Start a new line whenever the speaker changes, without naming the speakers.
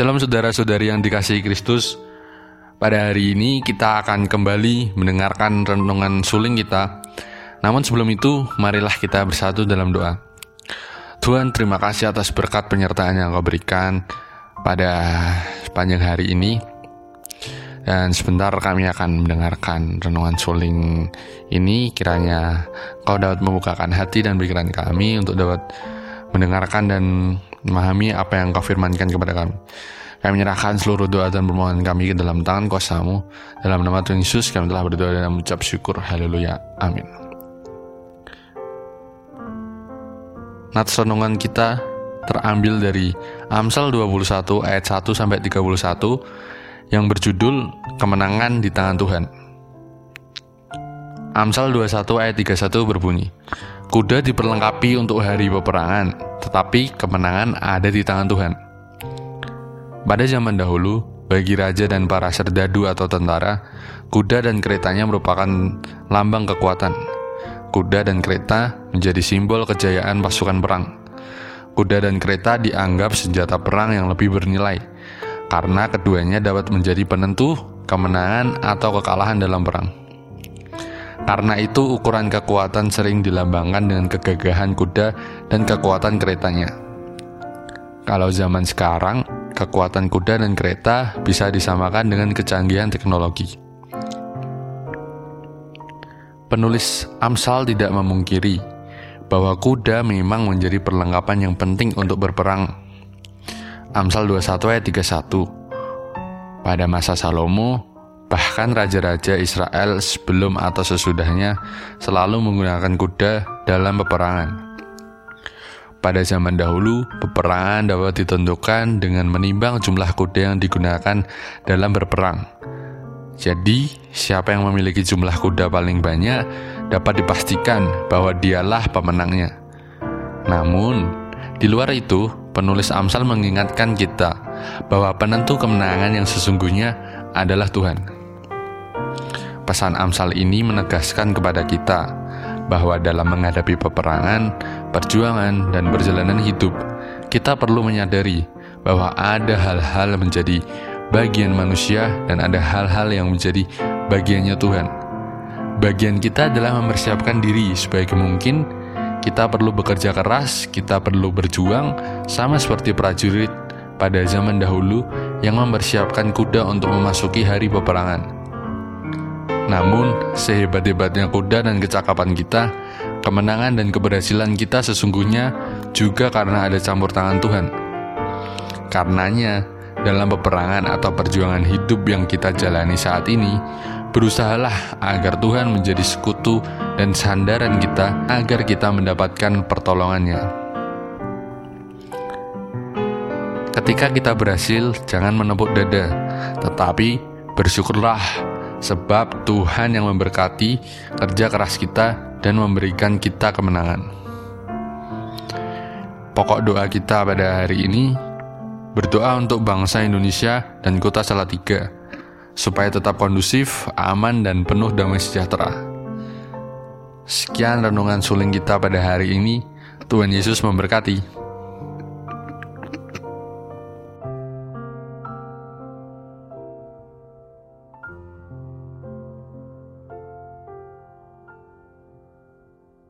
Shalom saudara-saudari yang dikasihi Kristus. Pada hari ini kita akan kembali mendengarkan renungan suling kita. Namun sebelum itu, marilah kita bersatu dalam doa. Tuhan, terima kasih atas berkat penyertaan yang kau berikan pada sepanjang hari ini. Dan sebentar kami akan mendengarkan renungan suling ini. Kiranya kau dapat membukakan hati dan pikiran kami untuk dapat mendengarkan dan memahami apa yang kau firmankan kepada kami. Kami menyerahkan seluruh doa dan permohonan kami ke dalam tangan kuasamu. Dalam nama Tuhan Yesus kami telah berdoa dan mengucap syukur. Haleluya. Amin. Nats renungan kita terambil dari Amsal 21 ayat 1 sampai 31 yang berjudul Kemenangan di Tangan Tuhan. Amsal 21 ayat 31 berbunyi, Kuda diperlengkapi untuk hari peperangan, tetapi kemenangan ada di tangan Tuhan. Pada zaman dahulu, bagi raja dan para serdadu atau tentara, kuda dan keretanya merupakan lambang kekuatan. Kuda dan kereta menjadi simbol kejayaan pasukan perang. Kuda dan kereta dianggap senjata perang yang lebih bernilai, karena keduanya dapat menjadi penentu kemenangan atau kekalahan dalam perang. Karena itu ukuran kekuatan sering dilambangkan dengan kegagahan kuda dan kekuatan keretanya. Kalau zaman sekarang, kekuatan kuda dan kereta bisa disamakan dengan kecanggihan teknologi. Penulis Amsal tidak memungkiri bahwa kuda memang menjadi perlengkapan yang penting untuk berperang. Amsal 21 ayat 31 Pada masa Salomo, Bahkan raja-raja Israel sebelum atau sesudahnya selalu menggunakan kuda dalam peperangan. Pada zaman dahulu, peperangan dapat ditentukan dengan menimbang jumlah kuda yang digunakan dalam berperang. Jadi, siapa yang memiliki jumlah kuda paling banyak dapat dipastikan bahwa dialah pemenangnya. Namun, di luar itu, penulis Amsal mengingatkan kita bahwa penentu kemenangan yang sesungguhnya adalah Tuhan. Pesan Amsal ini menegaskan kepada kita bahwa dalam menghadapi peperangan, perjuangan, dan perjalanan hidup, kita perlu menyadari bahwa ada hal-hal menjadi bagian manusia dan ada hal-hal yang menjadi bagiannya Tuhan. Bagian kita adalah mempersiapkan diri sebaik mungkin kita perlu bekerja keras, kita perlu berjuang, sama seperti prajurit pada zaman dahulu yang mempersiapkan kuda untuk memasuki hari peperangan. Namun, sehebat-hebatnya kuda dan kecakapan kita, kemenangan dan keberhasilan kita sesungguhnya juga karena ada campur tangan Tuhan. Karenanya, dalam peperangan atau perjuangan hidup yang kita jalani saat ini, berusahalah agar Tuhan menjadi sekutu dan sandaran kita agar kita mendapatkan pertolongannya. Ketika kita berhasil, jangan menepuk dada, tetapi bersyukurlah sebab Tuhan yang memberkati kerja keras kita dan memberikan kita kemenangan. Pokok doa kita pada hari ini berdoa untuk bangsa Indonesia dan kota Salatiga supaya tetap kondusif, aman, dan penuh damai sejahtera. Sekian renungan suling kita pada hari ini. Tuhan Yesus memberkati.